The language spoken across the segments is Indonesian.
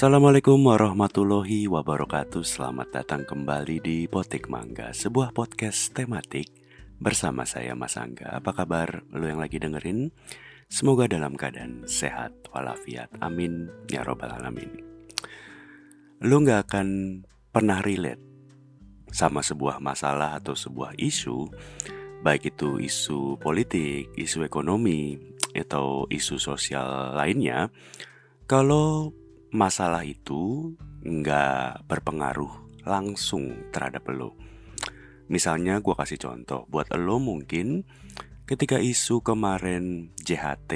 Assalamualaikum warahmatullahi wabarakatuh. Selamat datang kembali di Potik Mangga Sebuah podcast tematik Bersama saya Mas Angga. Apa kabar lo yang lagi dengerin? Semoga dalam keadaan sehat walafiat. Amin. Ya robbal alamin. Lo gak akan pernah relate Sama sebuah masalah atau sebuah isu Baik itu isu politik, isu ekonomi Atau isu sosial lainnya Kalau masalah itu nggak berpengaruh langsung terhadap lo. Misalnya gue kasih contoh, buat lo mungkin ketika isu kemarin JHT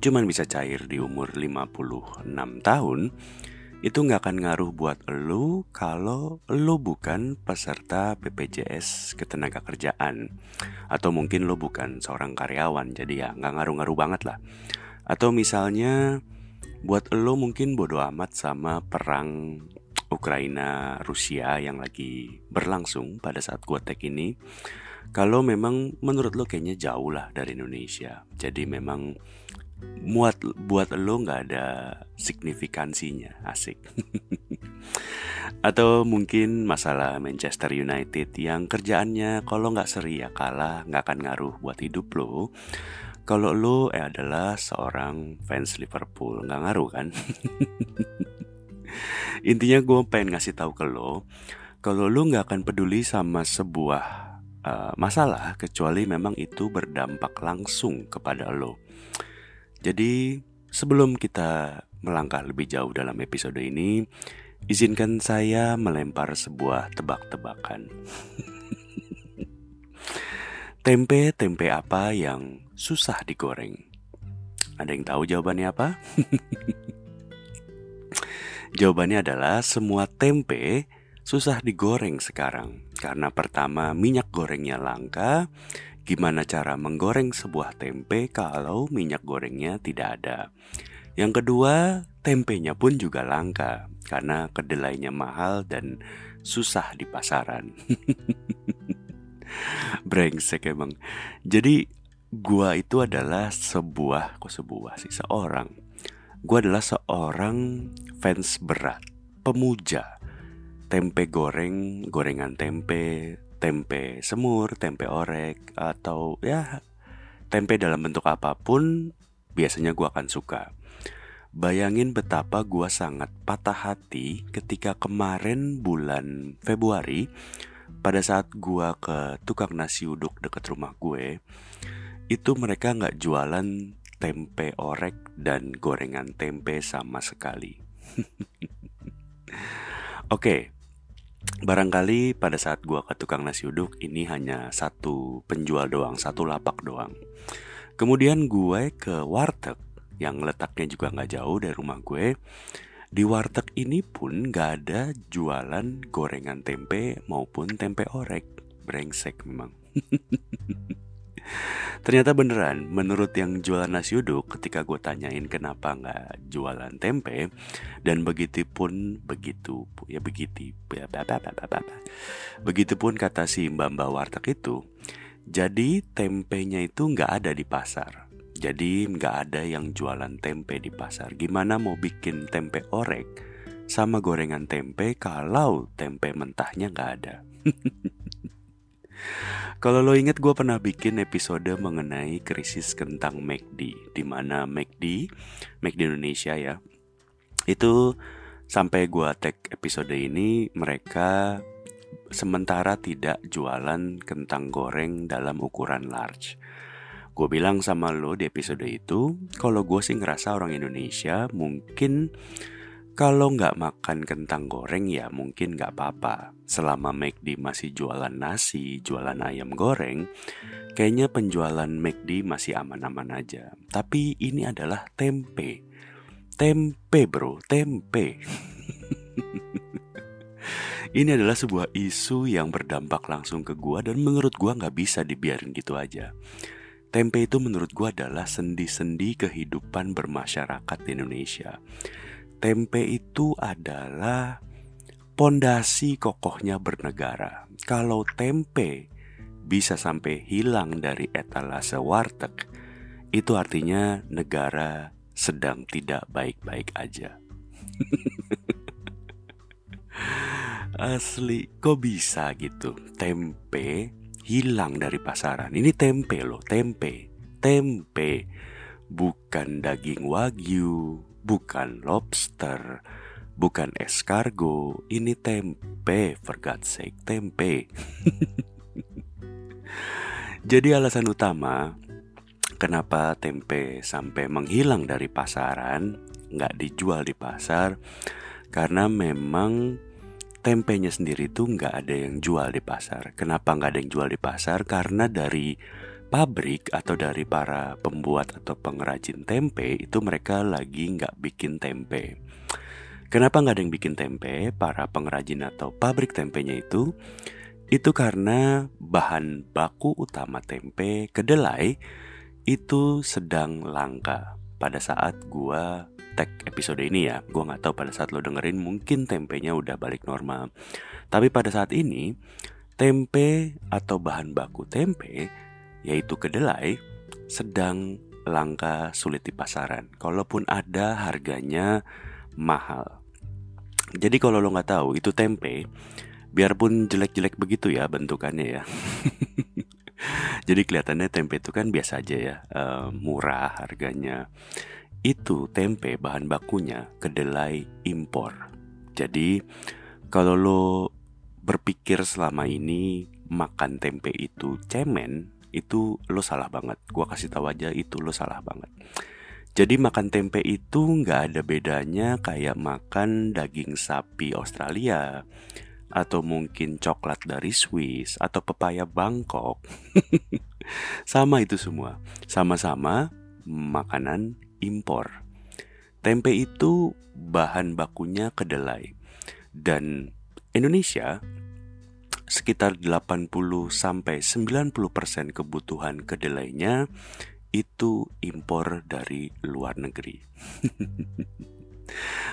cuman bisa cair di umur 56 tahun, itu nggak akan ngaruh buat lo kalau lo bukan peserta BPJS ketenagakerjaan atau mungkin lo bukan seorang karyawan jadi ya nggak ngaruh-ngaruh banget lah atau misalnya Buat lo mungkin bodoh amat sama perang Ukraina Rusia yang lagi berlangsung pada saat gue tag ini. Kalau memang menurut lo kayaknya jauh lah dari Indonesia. Jadi memang muat buat lo nggak ada signifikansinya asik atau mungkin masalah Manchester United yang kerjaannya kalau nggak seri ya kalah nggak akan ngaruh buat hidup lo kalau lo eh adalah seorang fans Liverpool, nggak ngaruh kan? Intinya gue pengen ngasih tahu ke lo, kalau lo nggak akan peduli sama sebuah uh, masalah kecuali memang itu berdampak langsung kepada lo. Jadi sebelum kita melangkah lebih jauh dalam episode ini, izinkan saya melempar sebuah tebak-tebakan. Tempe-tempe apa yang susah digoreng? Ada yang tahu jawabannya apa? jawabannya adalah semua tempe susah digoreng sekarang. Karena pertama minyak gorengnya langka, gimana cara menggoreng sebuah tempe kalau minyak gorengnya tidak ada. Yang kedua, tempenya pun juga langka karena kedelainya mahal dan susah di pasaran. Brengsek emang. Jadi gua itu adalah sebuah kok sebuah sih seorang. Gua adalah seorang fans berat, pemuja tempe goreng, gorengan tempe, tempe semur, tempe orek atau ya tempe dalam bentuk apa pun biasanya gua akan suka. Bayangin betapa gua sangat patah hati ketika kemarin bulan Februari pada saat gua ke tukang nasi uduk deket rumah gue, itu mereka nggak jualan tempe orek dan gorengan tempe sama sekali. Oke, okay, barangkali pada saat gua ke tukang nasi uduk ini hanya satu penjual doang, satu lapak doang. Kemudian gue ke warteg yang letaknya juga nggak jauh dari rumah gue di warteg ini pun gak ada jualan gorengan tempe maupun tempe orek. Brengsek memang. Ternyata beneran, menurut yang jualan nasi uduk ketika gue tanyain kenapa nggak jualan tempe dan begitu pun begitu ya begitu ya begitu pun kata si mbak mbak warteg itu jadi tempenya itu nggak ada di pasar jadi nggak ada yang jualan tempe di pasar. Gimana mau bikin tempe orek sama gorengan tempe kalau tempe mentahnya nggak ada? Kalau lo inget gue pernah bikin episode mengenai krisis kentang McD di mana McD, McD Indonesia ya Itu sampai gue tag episode ini mereka sementara tidak jualan kentang goreng dalam ukuran large Gue bilang sama lo di episode itu, kalau gue sih ngerasa orang Indonesia mungkin kalau nggak makan kentang goreng ya mungkin nggak apa-apa. Selama McD masih jualan nasi, jualan ayam goreng, kayaknya penjualan McD masih aman-aman aja. Tapi ini adalah tempe. Tempe bro, tempe. ini adalah sebuah isu yang berdampak langsung ke gua dan menurut gua nggak bisa dibiarin gitu aja. Tempe itu menurut gue adalah sendi-sendi kehidupan bermasyarakat di Indonesia. Tempe itu adalah pondasi kokohnya bernegara. Kalau tempe bisa sampai hilang dari etalase warteg, itu artinya negara sedang tidak baik-baik aja. Asli, kok bisa gitu? Tempe hilang dari pasaran. Ini tempe loh, tempe. Tempe. Bukan daging wagyu, bukan lobster, bukan escargot. Ini tempe, for God's sake, tempe. Jadi alasan utama kenapa tempe sampai menghilang dari pasaran, nggak dijual di pasar, karena memang tempenya sendiri tuh nggak ada yang jual di pasar. Kenapa nggak ada yang jual di pasar? Karena dari pabrik atau dari para pembuat atau pengrajin tempe itu mereka lagi nggak bikin tempe. Kenapa nggak ada yang bikin tempe? Para pengrajin atau pabrik tempenya itu itu karena bahan baku utama tempe kedelai itu sedang langka pada saat gua tag episode ini ya. Gue gak tahu pada saat lo dengerin mungkin tempenya udah balik normal. Tapi pada saat ini Tempe atau bahan baku tempe Yaitu kedelai Sedang langka sulit di pasaran Kalaupun ada harganya mahal. Jadi kalau lo gak tahu itu tempe Biarpun jelek-jelek begitu ya bentukannya ya. Jadi kelihatannya tempe itu kan biasa aja ya, uh, murah harganya itu tempe bahan bakunya kedelai impor. Jadi kalau lo berpikir selama ini makan tempe itu cemen, itu lo salah banget. Gua kasih tahu aja itu lo salah banget. Jadi makan tempe itu nggak ada bedanya kayak makan daging sapi Australia atau mungkin coklat dari Swiss atau pepaya Bangkok. Sama itu semua. Sama-sama makanan impor. Tempe itu bahan bakunya kedelai dan Indonesia sekitar 80 sampai 90% kebutuhan kedelainya itu impor dari luar negeri.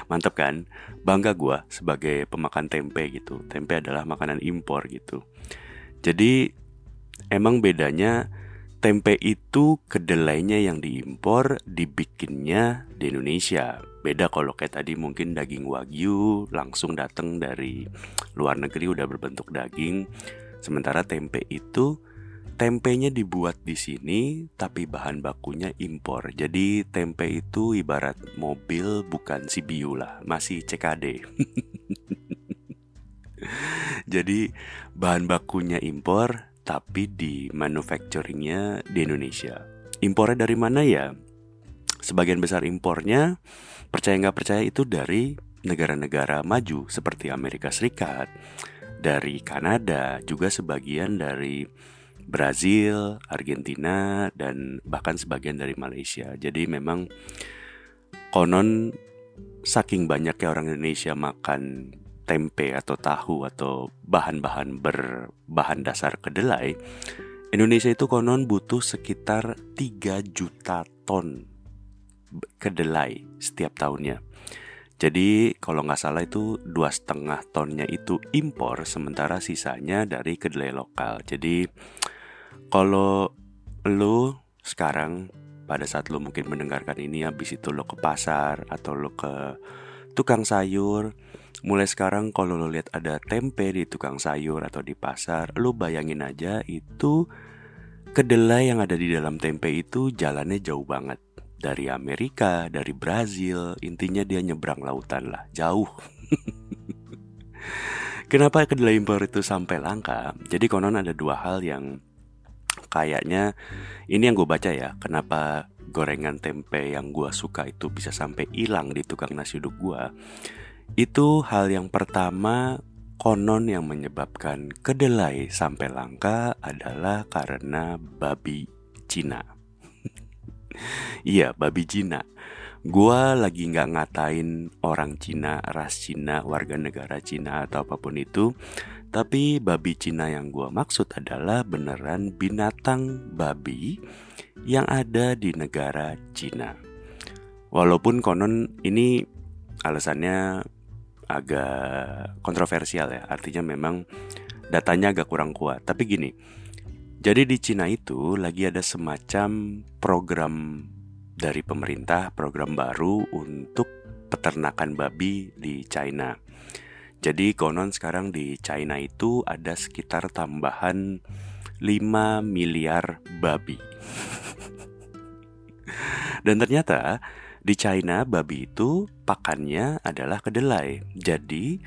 Mantap kan? Bangga gue sebagai pemakan tempe gitu. Tempe adalah makanan impor gitu. Jadi emang bedanya tempe itu kedelainya yang diimpor dibikinnya di Indonesia. Beda kalau kayak tadi mungkin daging wagyu langsung datang dari luar negeri udah berbentuk daging. Sementara tempe itu tempenya dibuat di sini tapi bahan bakunya impor. Jadi tempe itu ibarat mobil bukan CBU lah, masih CKD. Jadi bahan bakunya impor tapi di manufacturingnya di Indonesia. Impornya dari mana ya? Sebagian besar impornya percaya nggak percaya itu dari negara-negara maju seperti Amerika Serikat, dari Kanada, juga sebagian dari Brazil, Argentina, dan bahkan sebagian dari Malaysia. Jadi memang konon saking banyaknya orang Indonesia makan tempe atau tahu atau bahan-bahan berbahan dasar kedelai, Indonesia itu konon butuh sekitar 3 juta ton kedelai setiap tahunnya. Jadi kalau nggak salah itu dua setengah tonnya itu impor, sementara sisanya dari kedelai lokal. Jadi kalau lo sekarang pada saat lo mungkin mendengarkan ini habis itu lo ke pasar atau lo ke tukang sayur Mulai sekarang kalau lo lihat ada tempe di tukang sayur atau di pasar, lo bayangin aja itu kedelai yang ada di dalam tempe itu jalannya jauh banget. Dari Amerika, dari Brazil, intinya dia nyebrang lautan lah, jauh. Kenapa kedelai impor itu sampai langka? Jadi konon ada dua hal yang kayaknya ini yang gue baca ya. Kenapa gorengan tempe yang gue suka itu bisa sampai hilang di tukang nasi uduk gue? Itu hal yang pertama konon yang menyebabkan kedelai sampai langka adalah karena babi Cina. iya, babi Cina. Gua lagi nggak ngatain orang Cina, ras Cina, warga negara Cina atau apa pun itu. Tapi babi Cina yang gua maksud adalah beneran binatang babi yang ada di negara Cina. Walaupun konon ini alasannya agak kontroversial ya. Artinya memang datanya agak kurang kuat. Tapi gini, jadi di Cina itu lagi ada semacam program dari pemerintah, program baru untuk peternakan babi di China. Jadi konon sekarang di China itu ada sekitar tambahan 5 miliar babi. Dan ternyata di China babi itu pakannya adalah kedelai. Jadi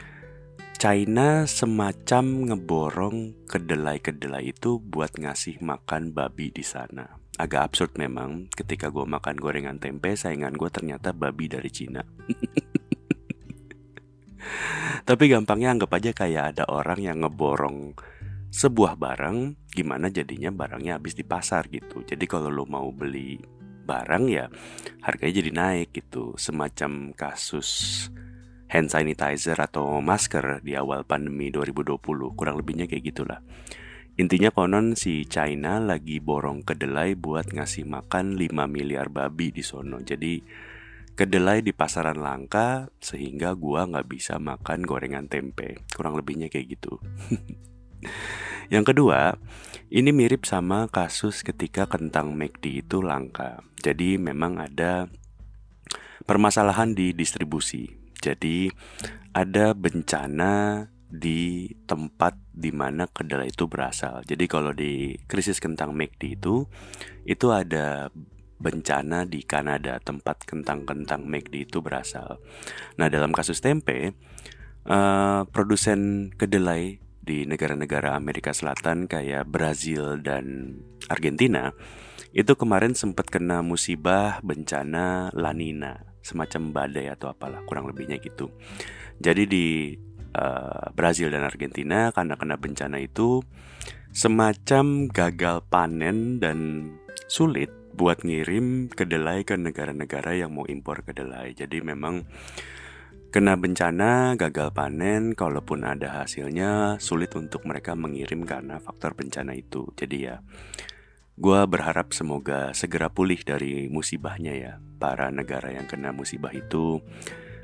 China semacam ngeborong kedelai-kedelai itu buat ngasih makan babi di sana. Agak absurd memang ketika gue makan gorengan tempe saingan gue ternyata babi dari Cina. Tapi gampangnya anggap aja kayak ada orang yang ngeborong sebuah barang, gimana jadinya barangnya habis di pasar gitu. Jadi kalau lo mau beli barang ya harganya jadi naik gitu. Semacam kasus hand sanitizer atau masker di awal pandemi 2020, kurang lebihnya kayak gitulah. Intinya konon si China lagi borong kedelai buat ngasih makan 5 miliar babi di sono. Jadi kedelai di pasaran langka sehingga gua nggak bisa makan gorengan tempe. Kurang lebihnya kayak gitu. Yang kedua, ini mirip sama kasus ketika kentang McD itu langka. Jadi memang ada permasalahan di distribusi. Jadi ada bencana di tempat di mana kedelai itu berasal. Jadi kalau di krisis kentang McD itu itu ada bencana di Kanada tempat kentang-kentang McD itu berasal. Nah dalam kasus tempe, uh, produsen kedelai di negara-negara Amerika Selatan kayak Brazil dan Argentina itu kemarin sempat kena musibah bencana lanina semacam badai atau apalah kurang lebihnya gitu. Jadi di uh, Brazil dan Argentina karena kena bencana itu semacam gagal panen dan sulit buat ngirim kedelai ke negara-negara yang mau impor kedelai. Jadi memang kena bencana, gagal panen, kalaupun ada hasilnya sulit untuk mereka mengirim karena faktor bencana itu. Jadi ya, gue berharap semoga segera pulih dari musibahnya ya. Para negara yang kena musibah itu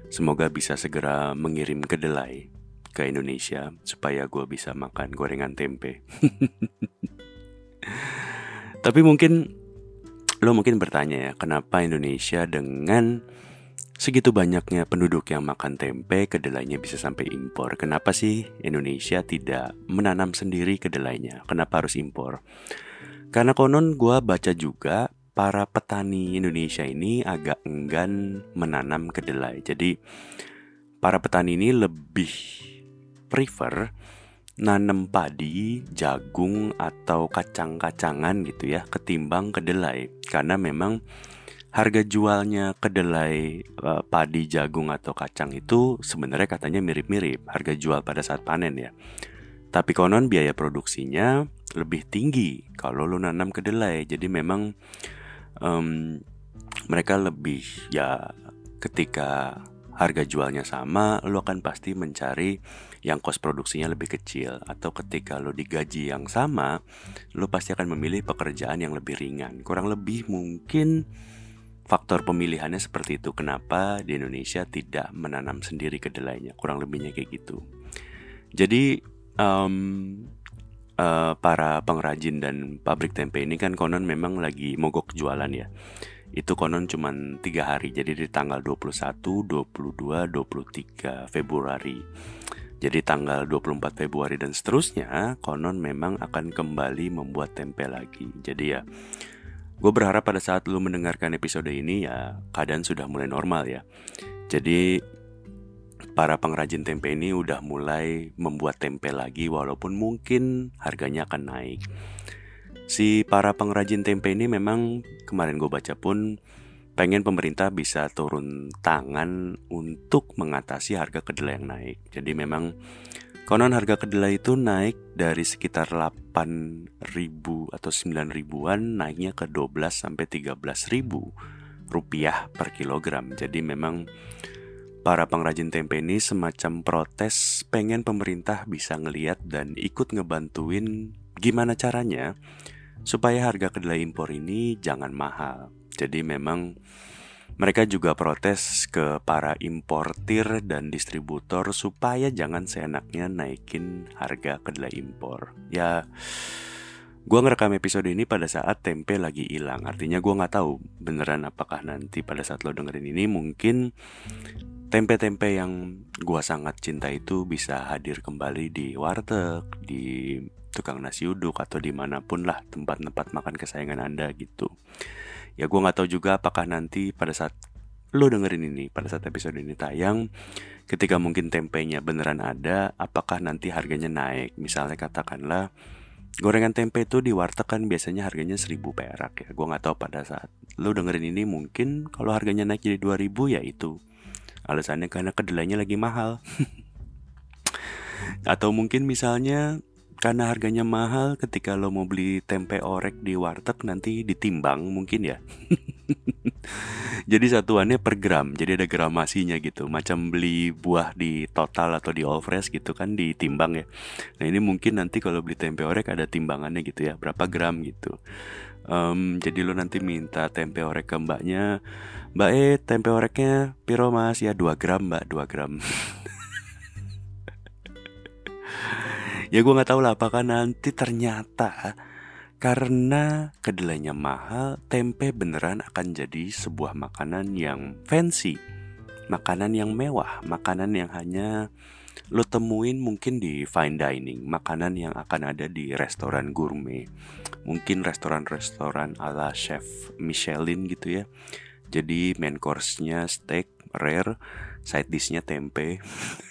semoga bisa segera mengirim kedelai ke Indonesia supaya gue bisa makan gorengan tempe. Tapi mungkin Lo mungkin bertanya ya, kenapa Indonesia dengan segitu banyaknya penduduk yang makan tempe, kedelainya bisa sampai impor? Kenapa sih Indonesia tidak menanam sendiri kedelainya? Kenapa harus impor? Karena konon gue baca juga para petani Indonesia ini agak enggan menanam kedelai. Jadi para petani ini lebih prefer nanam padi, jagung atau kacang-kacangan gitu ya ketimbang kedelai karena memang harga jualnya kedelai uh, padi, jagung atau kacang itu sebenarnya katanya mirip-mirip harga jual pada saat panen ya. Tapi konon biaya produksinya lebih tinggi kalau lo nanam kedelai. Jadi memang um, mereka lebih ya ketika harga jualnya sama, lo akan pasti mencari yang kos produksinya lebih kecil atau ketika lo digaji yang sama lo pasti akan memilih pekerjaan yang lebih ringan kurang lebih mungkin faktor pemilihannya seperti itu. Kenapa di Indonesia tidak menanam sendiri kedelainya? Kurang lebihnya kayak gitu. Jadi um, uh, para pengrajin dan pabrik tempe ini kan konon memang lagi mogok jualan ya. Itu konon cuma tiga hari. Jadi di tanggal 21, 22, 23 Februari. Jadi tanggal 24 Februari dan seterusnya konon memang akan kembali membuat tempe lagi. Jadi ya gue berharap pada saat lu mendengarkan episode ini ya keadaan sudah mulai normal ya. Jadi para pengrajin tempe ini udah mulai membuat tempe lagi walaupun mungkin harganya akan naik. Si para pengrajin tempe ini memang kemarin gue baca pun pengen pemerintah bisa turun tangan untuk mengatasi harga kedelai yang naik. Jadi memang konon harga kedelai itu naik dari sekitar 8 ribu atau 9 ribuan naiknya ke 12 sampai 13 ribu rupiah per kilogram. Jadi memang para pengrajin tempe ini semacam protes pengen pemerintah bisa ngeliat dan ikut ngebantuin gimana caranya supaya harga kedelai impor ini jangan mahal. Jadi memang mereka juga protes ke para importir dan distributor supaya jangan seenaknya naikin harga kedelai impor. Ya Gue ngerekam episode ini pada saat tempe lagi hilang Artinya gue gak tahu beneran apakah nanti pada saat lo dengerin ini Mungkin tempe-tempe yang gue sangat cinta itu bisa hadir kembali di warteg Di tukang nasi uduk atau di mana pun lah tempat-tempat makan kesayangan anda gitu Ya gue gak tahu juga apakah nanti pada saat lo dengerin ini pada saat episode ini tayang ketika mungkin tempenya beneran ada apakah nanti harganya naik misalnya katakanlah Gorengan tempe itu di warteg kan biasanya harganya 1000 perak ya. Gua nggak tahu pada saat lu dengerin ini mungkin kalau harganya naik jadi 2000 ya itu. Alasannya karena kedelainya lagi mahal. Atau mungkin misalnya karena harganya mahal ketika lo mau beli tempe orek di warteg nanti ditimbang mungkin ya. jadi satuannya per gram jadi ada gramasinya gitu. Macam beli buah di total atau di all fresh gitu kan ditimbang ya. Nah ini mungkin nanti kalau beli tempe orek ada timbangannya gitu ya berapa gram gitu. Um, jadi lo nanti minta tempe orek ke mbaknya mbak eh tempe oreknya piro mas? Ya 2 gram mbak 2 gram ya gue nggak tahu lah apakah nanti ternyata karena kedelainya mahal, tempe beneran akan jadi sebuah makanan yang fancy, makanan yang mewah, makanan yang hanya lo temuin mungkin di fine dining, makanan yang akan ada di restoran gourmet, mungkin restoran-restoran ala chef Michelin gitu ya. Jadi main course-nya steak rare, side dish-nya tempe.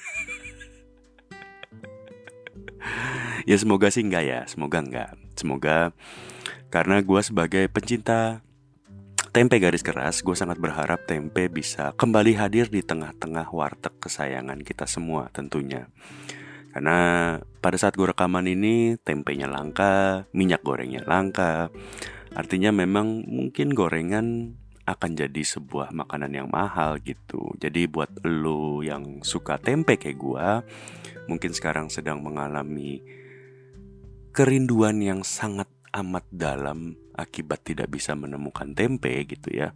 ya semoga sih enggak ya, semoga enggak. Semoga karena gue sebagai pencinta tempe garis keras, gue sangat berharap tempe bisa kembali hadir di tengah-tengah warteg kesayangan kita semua tentunya. Karena pada saat gue rekaman ini tempenya langka, minyak gorengnya langka. Artinya memang mungkin gorengan akan jadi sebuah makanan yang mahal gitu. Jadi buat lo yang suka tempe kayak gue, mungkin sekarang sedang mengalami kerinduan yang sangat amat dalam akibat tidak bisa menemukan tempe gitu ya.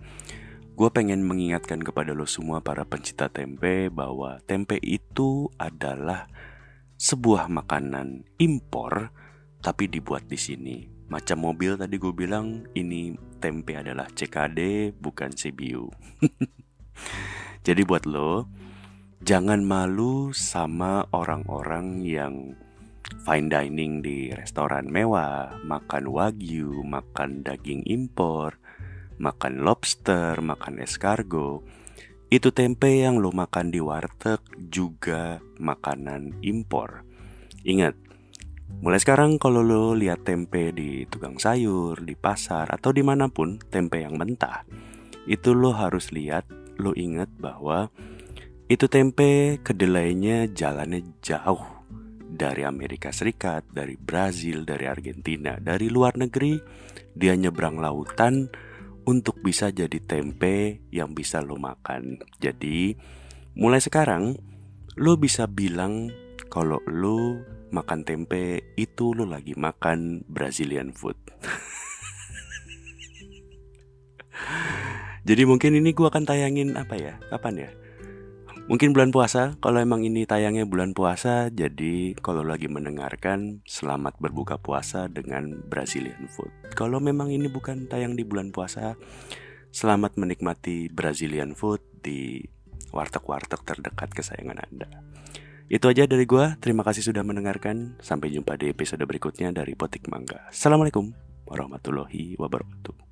Gue pengen mengingatkan kepada lo semua para pencinta tempe bahwa tempe itu adalah sebuah makanan impor tapi dibuat di sini. Macam mobil tadi gue bilang ini tempe adalah CKD bukan CBU. Jadi buat lo jangan malu sama orang-orang yang fine dining di restoran mewah, makan wagyu, makan daging impor, makan lobster, makan escargot. Itu tempe yang lo makan di warteg juga makanan impor. Ingat, mulai sekarang kalau lo lihat tempe di tukang sayur, di pasar, atau di mana pun tempe yang mentah, itu lo harus lihat, lo ingat bahwa itu tempe kedelainya jalannya jauh dari Amerika Serikat, dari Brazil, dari Argentina, dari luar negeri, dia nyebrang lautan untuk bisa jadi tempe yang bisa lo makan. Jadi, mulai sekarang lo bisa bilang kalau lo makan tempe itu lo lagi makan Brazilian food. Jadi mungkin ini gue akan tayangin apa ya? Kapan ya? Mungkin bulan puasa, kalau emang ini tayangnya bulan puasa, jadi kalau lagi mendengarkan, selamat berbuka puasa dengan Brazilian food. Kalau memang ini bukan tayang di bulan puasa, selamat menikmati Brazilian food di warteg-warteg terdekat kesayangan Anda. Itu aja dari gua. Terima kasih sudah mendengarkan. Sampai jumpa di episode berikutnya dari Potik Mangga. Assalamualaikum warahmatullahi wabarakatuh.